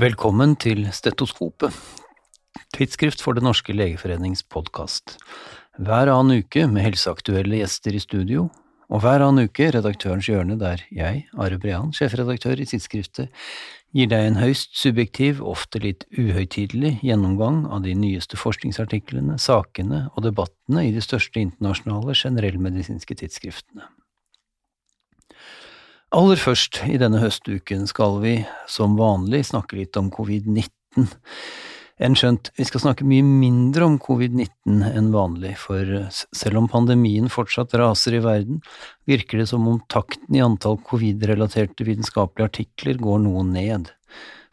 Velkommen til Stetoskopet, tidsskrift for Det norske legeforenings podkast. Hver annen uke med helseaktuelle gjester i studio, og hver annen uke Redaktørens hjørne, der jeg, Are Brean, sjefredaktør i tidsskriftet, gir deg en høyst subjektiv, ofte litt uhøytidelig gjennomgang av de nyeste forskningsartiklene, sakene og debattene i de største internasjonale generellmedisinske tidsskriftene. Aller først i denne høstuken skal vi, som vanlig, snakke litt om covid-19. Enn skjønt, vi skal snakke mye mindre om covid-19 enn vanlig, for selv om pandemien fortsatt raser i verden, virker det som om takten i antall covid-relaterte vitenskapelige artikler går noe ned.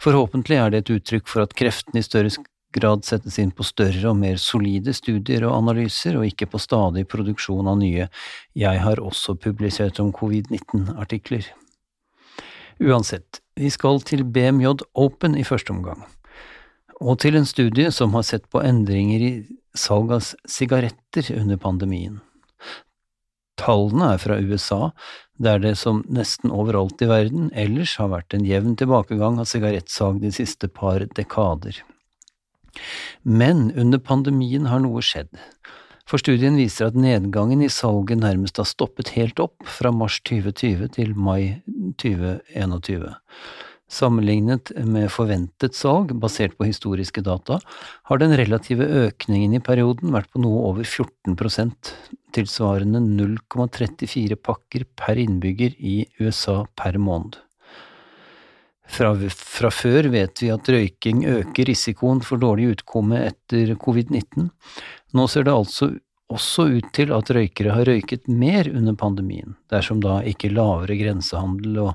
Forhåpentlig er det et uttrykk for at kreftene i større grad settes inn på større og mer solide studier og analyser, og ikke på stadig produksjon av nye Jeg har også publisert om covid-19-artikler. Uansett, vi skal til BMJ Open i første omgang, og til en studie som har sett på endringer i salg av sigaretter under pandemien. Tallene er fra USA, der det som nesten overalt i verden ellers har vært en jevn tilbakegang av sigarettsalg de siste par dekader. Men under pandemien har noe skjedd, for studien viser at nedgangen i salget nærmest har stoppet helt opp fra mars 2020 til mai 2021. Sammenlignet med forventet salg, basert på historiske data, har den relative økningen i perioden vært på noe over 14% tilsvarende 0,34 pakker per innbygger i USA per måned. Fra, fra, før vet vi at røyking øker risikoen for dårlig utkomme etter covid-19. Nå ser det altså også ut til at røykere har røyket mer under pandemien, dersom da ikke lavere grensehandel og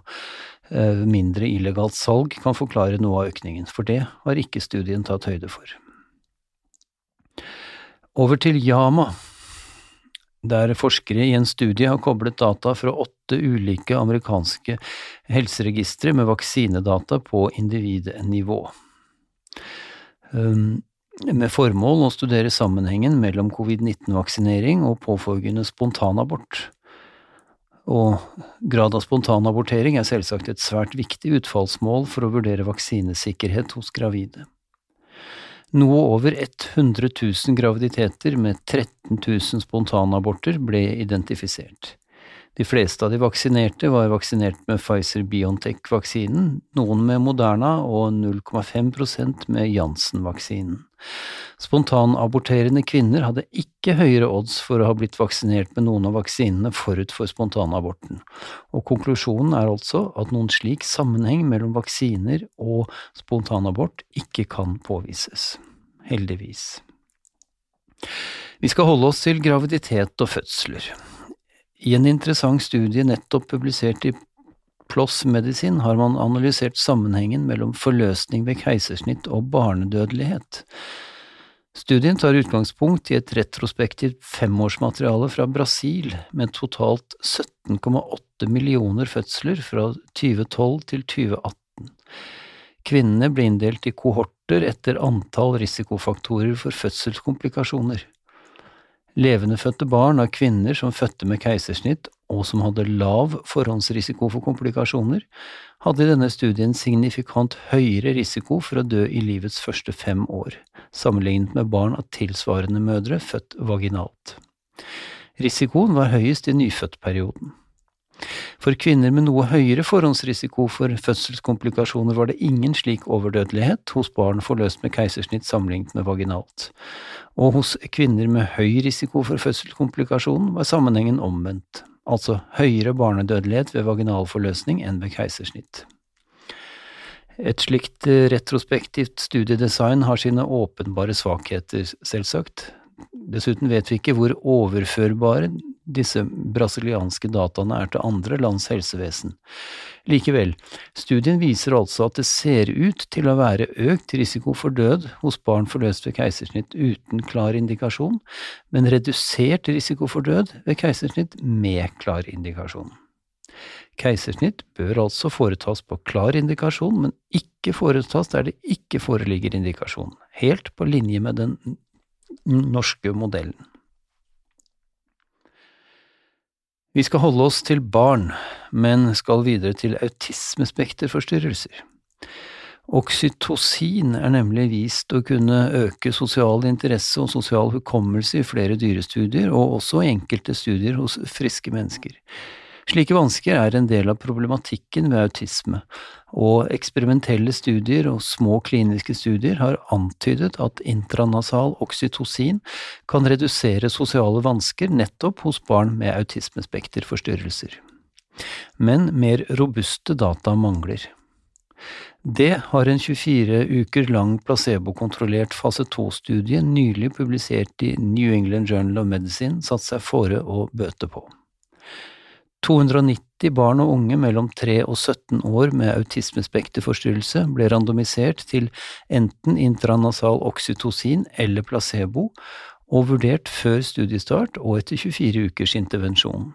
eh, mindre illegalt salg kan forklare noe av økningen, for det har ikke studien tatt høyde for. Over til Yama, der forskere i en studie har koblet data fra åtte ulike amerikanske helseregistre med vaksinedata på individnivå. Um, med formål å studere sammenhengen mellom covid-19-vaksinering og påfølgende spontanabort. Og grad av spontanabortering er selvsagt et svært viktig utfallsmål for å vurdere vaksinesikkerhet hos gravide. Noe over 100 000 graviditeter med 13 000 spontanaborter ble identifisert. De fleste av de vaksinerte var vaksinert med Pfizer-Biontech-vaksinen, noen med Moderna og 0,5% med Janssen-vaksinen. Spontanaborterende kvinner hadde ikke høyere odds for å ha blitt vaksinert med noen av vaksinene forut for spontanaborten, og konklusjonen er altså at noen slik sammenheng mellom vaksiner og spontanabort ikke kan påvises. Heldigvis. Vi skal holde oss til graviditet og fødsler. I en interessant studie nettopp publisert i PLOS Medisin har man analysert sammenhengen mellom forløsning ved keisersnitt og barnedødelighet. Studien tar utgangspunkt i et retrospektivt femårsmateriale fra Brasil med totalt 17,8 millioner fødsler fra 2012 til 2018. Kvinnene ble inndelt i kohorter etter antall risikofaktorer for fødselskomplikasjoner. Levendefødte barn av kvinner som fødte med keisersnitt og som hadde lav forhåndsrisiko for komplikasjoner, hadde i denne studien signifikant høyere risiko for å dø i livets første fem år, sammenlignet med barn av tilsvarende mødre født vaginalt. Risikoen var høyest i nyfødtperioden. For kvinner med noe høyere forhåndsrisiko for fødselskomplikasjoner var det ingen slik overdødelighet hos barn forløst med keisersnitt sammenlignet med vaginalt, og hos kvinner med høy risiko for fødselskomplikasjon var sammenhengen omvendt, altså høyere barnedødelighet ved vaginal forløsning enn ved keisersnitt. Et slikt eh, retrospektivt studiedesign har sine åpenbare svakheter, selvsagt. Dessuten vet vi ikke hvor overførbare disse brasilianske dataene er til andre lands helsevesen. Likevel, studien viser altså at det ser ut til å være økt risiko for død hos barn forløst ved keisersnitt uten klar indikasjon, men redusert risiko for død ved keisersnitt med klar indikasjon. Keisersnitt bør altså foretas på klar indikasjon, men ikke foretas der det ikke foreligger indikasjon, helt på linje med den norske modellen. Vi skal holde oss til barn, men skal videre til autismespekterforstyrrelser. Oksytocin er nemlig vist å kunne øke sosial interesse og sosial hukommelse i flere dyrestudier, og også i enkelte studier hos friske mennesker. Slike vansker er en del av problematikken ved autisme, og eksperimentelle studier og små kliniske studier har antydet at intranasal oksytocin kan redusere sosiale vansker nettopp hos barn med autismespekterforstyrrelser. Men mer robuste data mangler. Det har en 24 uker lang placebokontrollert fase 2-studie nylig publisert i New England Journal of Medicine satt seg fore å bøte på. 290 barn og unge mellom 3 og 17 år med autismespekterforstyrrelse ble randomisert til enten intranasal oksytocin eller placebo, og vurdert før studiestart og etter 24 ukers intervensjon.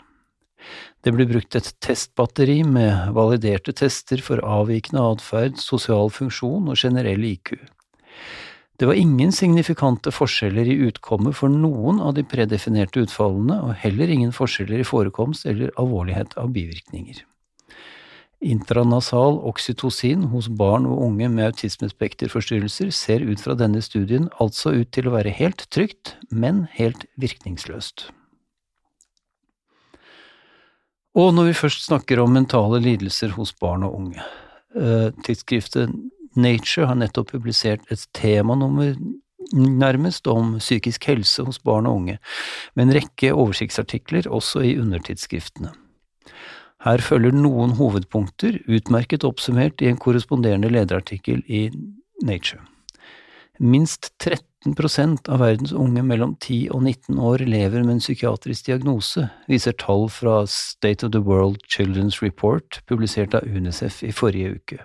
Det ble brukt et testbatteri med validerte tester for avvikende atferd, sosial funksjon og generell IQ. Det var ingen signifikante forskjeller i utkommet for noen av de predefinerte utfallene, og heller ingen forskjeller i forekomst eller alvorlighet av bivirkninger. Intranasal oksytocin hos barn og unge med autismespekterforstyrrelser ser ut fra denne studien altså ut til å være helt trygt, men helt virkningsløst. Og når vi først snakker om mentale lidelser hos barn og unge, eh, tidsskriftet Nature har nettopp publisert et temanummer nærmest om psykisk helse hos barn og unge, med en rekke oversiktsartikler også i undertidsskriftene. Her følger noen hovedpunkter, utmerket oppsummert i en korresponderende lederartikkel i Nature. Minst 13% av verdens unge mellom 10 og 19 år lever med en psykiatrisk diagnose, viser tall fra State of the World Children's Report, publisert av UNICEF i forrige uke.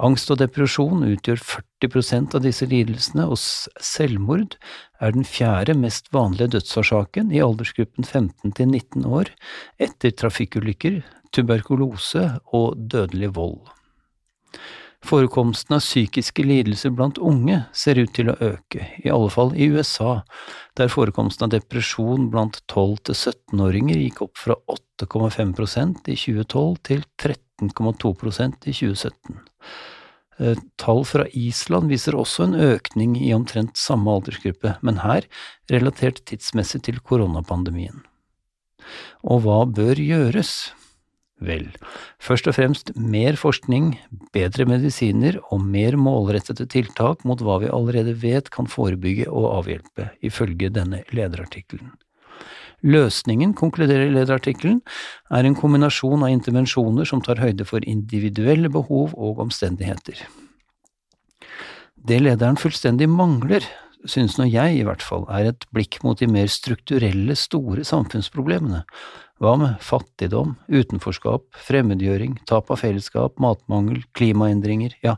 Angst og depresjon utgjør 40% av disse lidelsene, og selvmord er den fjerde mest vanlige dødsårsaken i aldersgruppen 15 til 19 år, etter trafikkulykker, tuberkulose og dødelig vold. Forekomsten av psykiske lidelser blant unge ser ut til å øke, i alle fall i USA, der forekomsten av depresjon blant 12- til 17-åringer gikk opp fra 8,5% i 2012 til 13,2% i 2017. Eh, tall fra Island viser også en økning i omtrent samme aldersgruppe, men her relatert tidsmessig til koronapandemien. Og hva bør gjøres? Vel, først og fremst mer forskning, bedre medisiner og mer målrettede tiltak mot hva vi allerede vet kan forebygge og avhjelpe, ifølge denne lederartikkelen. Løsningen, konkluderer lederartikkelen, er en kombinasjon av intervensjoner som tar høyde for individuelle behov og omstendigheter. Det lederen fullstendig mangler, synes nå jeg i hvert fall, er et blikk mot de mer strukturelle, store samfunnsproblemene, hva med fattigdom, utenforskap, fremmedgjøring, tap av fellesskap, matmangel, klimaendringer, ja,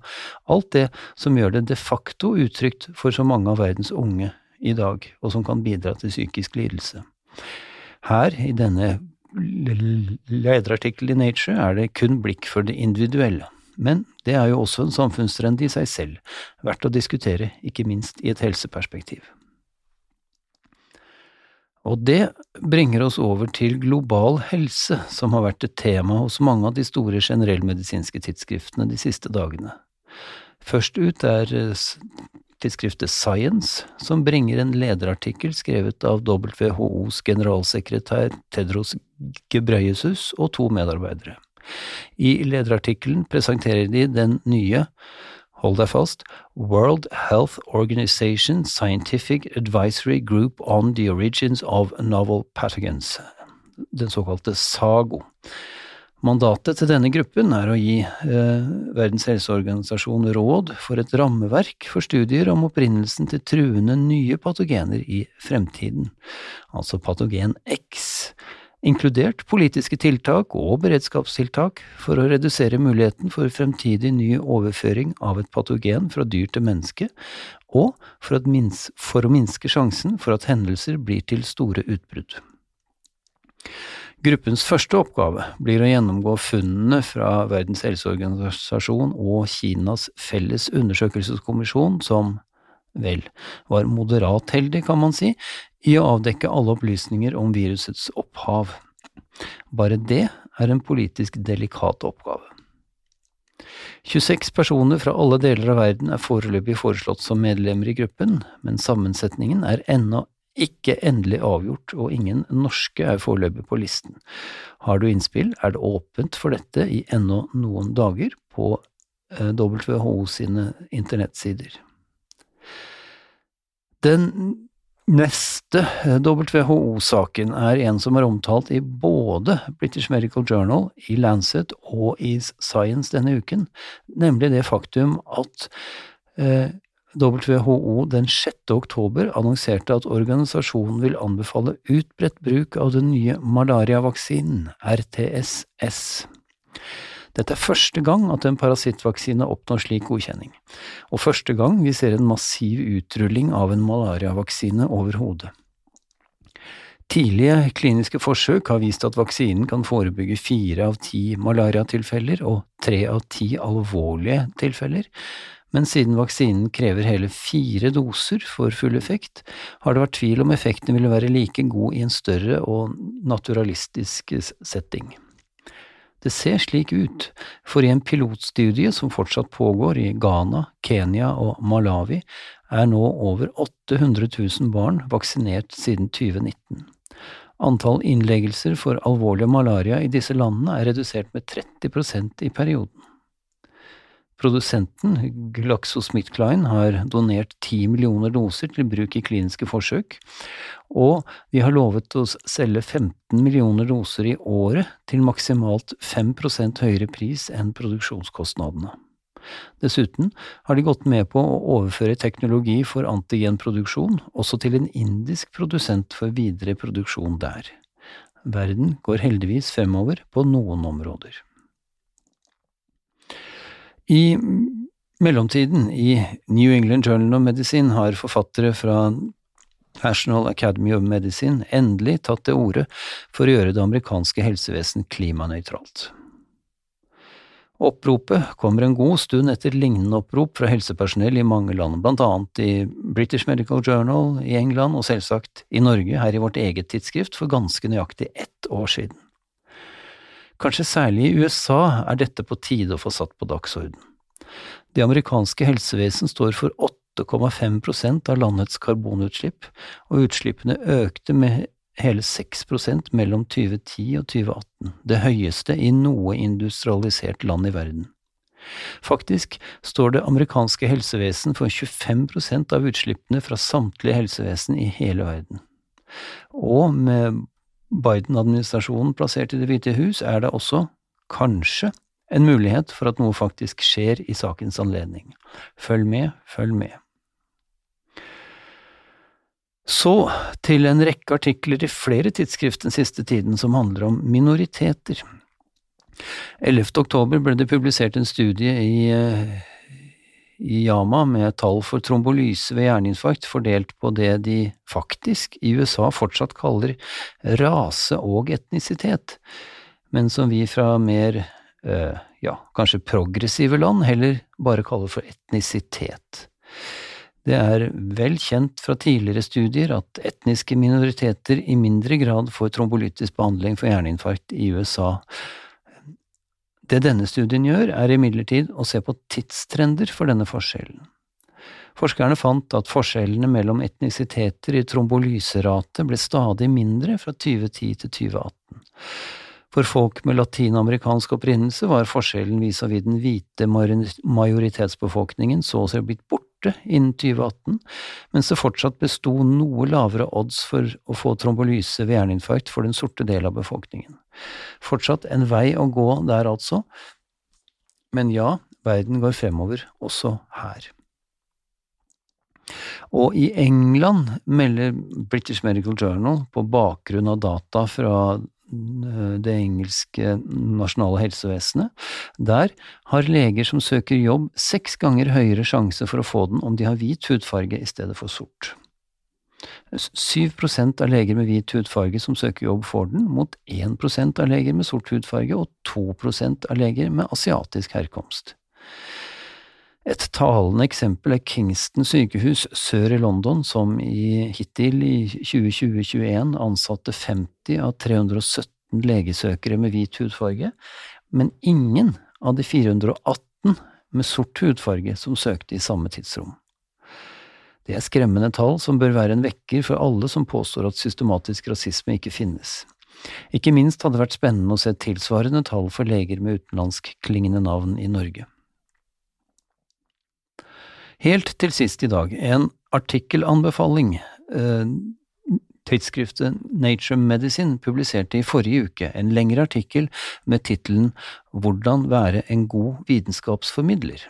alt det som gjør det de facto utrygt for så mange av verdens unge i dag, og som kan bidra til psykisk lidelse. Her, i denne lederartikkelen i Nature, er det kun blikk for det individuelle. Men det er jo også en samfunnstrend i seg selv, verdt å diskutere, ikke minst i et helseperspektiv. Og det bringer oss over til global helse, som har vært et tema hos mange av de store generellmedisinske tidsskriftene de siste dagene. Først ut er eh, tidsskriftet Science, som bringer en lederartikkel skrevet av WHOs generalsekretær Tedros Gebreyesus og to medarbeidere. I lederartikkelen presenterer de den nye hold deg fast, World Health Organization Scientific Advisory Group on the Origins of Novel Pathogens, den såkalte SAGO. Mandatet til denne gruppen er å gi eh, Verdens helseorganisasjon råd for et rammeverk for studier om opprinnelsen til truende nye patogener i fremtiden, altså patogen X inkludert politiske tiltak og beredskapstiltak for å redusere muligheten for fremtidig ny overføring av et patogen fra dyr til menneske, og for, for, å minske sjansen for at hendelser blir til store utbrudd. Gruppens første oppgave blir å gjennomgå funnene fra Verdens helseorganisasjon og Kinas felles undersøkelseskommisjon, som vel, var moderat heldig, kan man si, i å avdekke alle opplysninger om virusets opphav. Bare det er en politisk delikat oppgave. 26 personer fra alle deler av verden er foreløpig foreslått som medlemmer i gruppen, men sammensetningen er ennå ikke endelig avgjort, og ingen norske er foreløpig på listen. Har du innspill, er det åpent for dette i ennå noen dager på eh, WHO sine internettsider. Den neste eh, WHO-saken er en som er omtalt i både British Medical Journal, i Lancet og i Science denne uken, nemlig det faktum at eh, WHO den 6. oktober annonserte at organisasjonen vil anbefale utbredt bruk av den nye malariavaksinen, RTS-S. Dette er første gang at en parasittvaksine oppnår slik godkjenning, og første gang vi ser en massiv utrulling av en malariavaksine over hodet. Tidlige kliniske forsøk har vist at vaksinen kan forebygge fire av ti malariatilfeller og tre av ti alvorlige tilfeller, men siden vaksinen krever hele fire doser for full effekt, har det vært tvil om effekten ville være like god i en større og naturalistisk setting. Det ser slik ut, for i en pilotstudie som fortsatt pågår i Ghana, Kenya og Malawi, er nå over 800 000 barn vaksinert siden 2019. Antall innleggelser for alvorlig malaria i disse landene er redusert med 30% i perioden. Produsenten GlaxoSmithKline har donert 10 millioner doser til bruk i kliniske forsøk, og de har lovet å selge 15 millioner doser i året til maksimalt 5% høyere pris enn produksjonskostnadene. Dessuten har de gått med på å overføre teknologi for antigenproduksjon også til en indisk produsent for videre produksjon der. Verden går heldigvis fremover på noen områder. I mellomtiden, i New England Journal of Medicine, har forfattere fra National Academy of Medicine endelig tatt til orde for å gjøre det amerikanske helsevesen klimanøytralt. Oppropet kommer en god stund etter lignende opprop fra helsepersonell i mange land, blant annet i British Medical Journal i England og selvsagt i Norge, her i vårt eget tidsskrift, for ganske nøyaktig ett år siden. Kanskje særlig i USA er dette på tide å få satt på dagsorden. Det amerikanske helsevesen står for 8,5 prosent av landets karbonutslipp, og utslippene økte med hele 6 prosent mellom 2010 og 2018, det høyeste i noe industrialisert land i verden. Faktisk står det amerikanske helsevesen for 25 prosent av utslippene fra samtlige helsevesen i hele verden. Og med Biden-administrasjonen plassert i Det hvite hus, er det også, kanskje, en mulighet for at noe faktisk skjer i sakens anledning. Følg med, følg med. Så til en rekke artikler i flere tidsskrift den siste tiden som handler om minoriteter. 11. oktober ble det publisert en studie i eh, i Yama med tall for trombolyse ved hjerneinfarkt fordelt på det de faktisk i USA fortsatt kaller rase og etnisitet, men som vi fra mer, øh, ja, kanskje progressive land heller bare kaller for etnisitet. Det er vel kjent fra tidligere studier at etniske minoriteter i mindre grad får trombolytisk behandling for hjerneinfarkt i USA det denne studien gjør, er imidlertid å se på tidstrender for denne forskjellen. Forskerne fant at forskjellene mellom etnisiteter i trombolyserate ble stadig mindre fra 2010 til 2018. For folk med latinamerikansk opprinnelse var forskjellen vis-à-vis den hvite majoritetsbefolkningen så å si blitt borte borte innen 2018, mens det fortsatt besto noe lavere odds for å få trombolyse ved hjerneinfarkt for den sorte del av befolkningen. Fortsatt en vei å gå der, altså, men ja, verden går fremover også her. Og i England melder British Medical Journal, på bakgrunn av data fra det engelske nasjonale helsevesenet. Der har leger som søker jobb seks ganger høyere sjanse for å få den om de har hvit hudfarge i stedet for sort. 7 av leger med hvit hudfarge som søker jobb, får den, mot 1% av leger med sort hudfarge og 2% av leger med asiatisk herkomst. Et talende eksempel er Kingston sykehus sør i London, som i hittil i 2020-2021 ansatte 50 av 317 legesøkere med hvit hudfarge, men ingen av de 418 med sort hudfarge som søkte i samme tidsrom. Det er skremmende tall som bør være en vekker for alle som påstår at systematisk rasisme ikke finnes. Ikke minst hadde det vært spennende å se tilsvarende tall for leger med utenlandskklingende navn i Norge. Helt til sist i dag, en artikkelanbefaling. Eh, tidsskriftet Nature Medicine publiserte i forrige uke en lengre artikkel med tittelen Hvordan være en god vitenskapsformidler.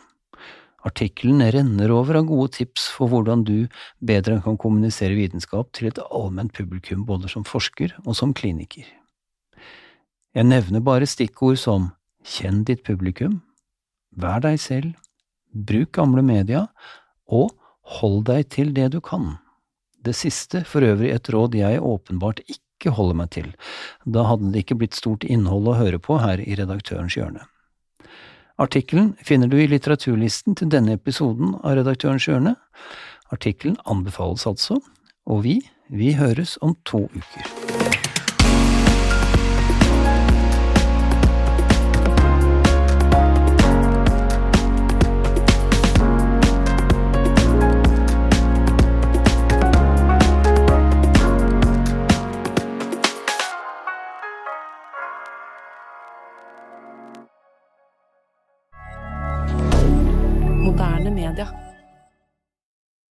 Artikkelen renner over av gode tips for hvordan du bedre kan kommunisere vitenskap til et allment publikum både som forsker og som kliniker. Jeg nevner bare stikkord som kjenn ditt publikum, vær deg selv, bruk gamle media, og hold deg til det du kan. Det siste for øvrig et råd jeg åpenbart ikke holder meg til, da hadde det ikke blitt stort innhold å høre på her i Redaktørens hjørne. Artikkelen finner du i litteraturlisten til denne episoden av Redaktørens hjørne. Artikkelen anbefales altså, og vi, vi høres om to uker.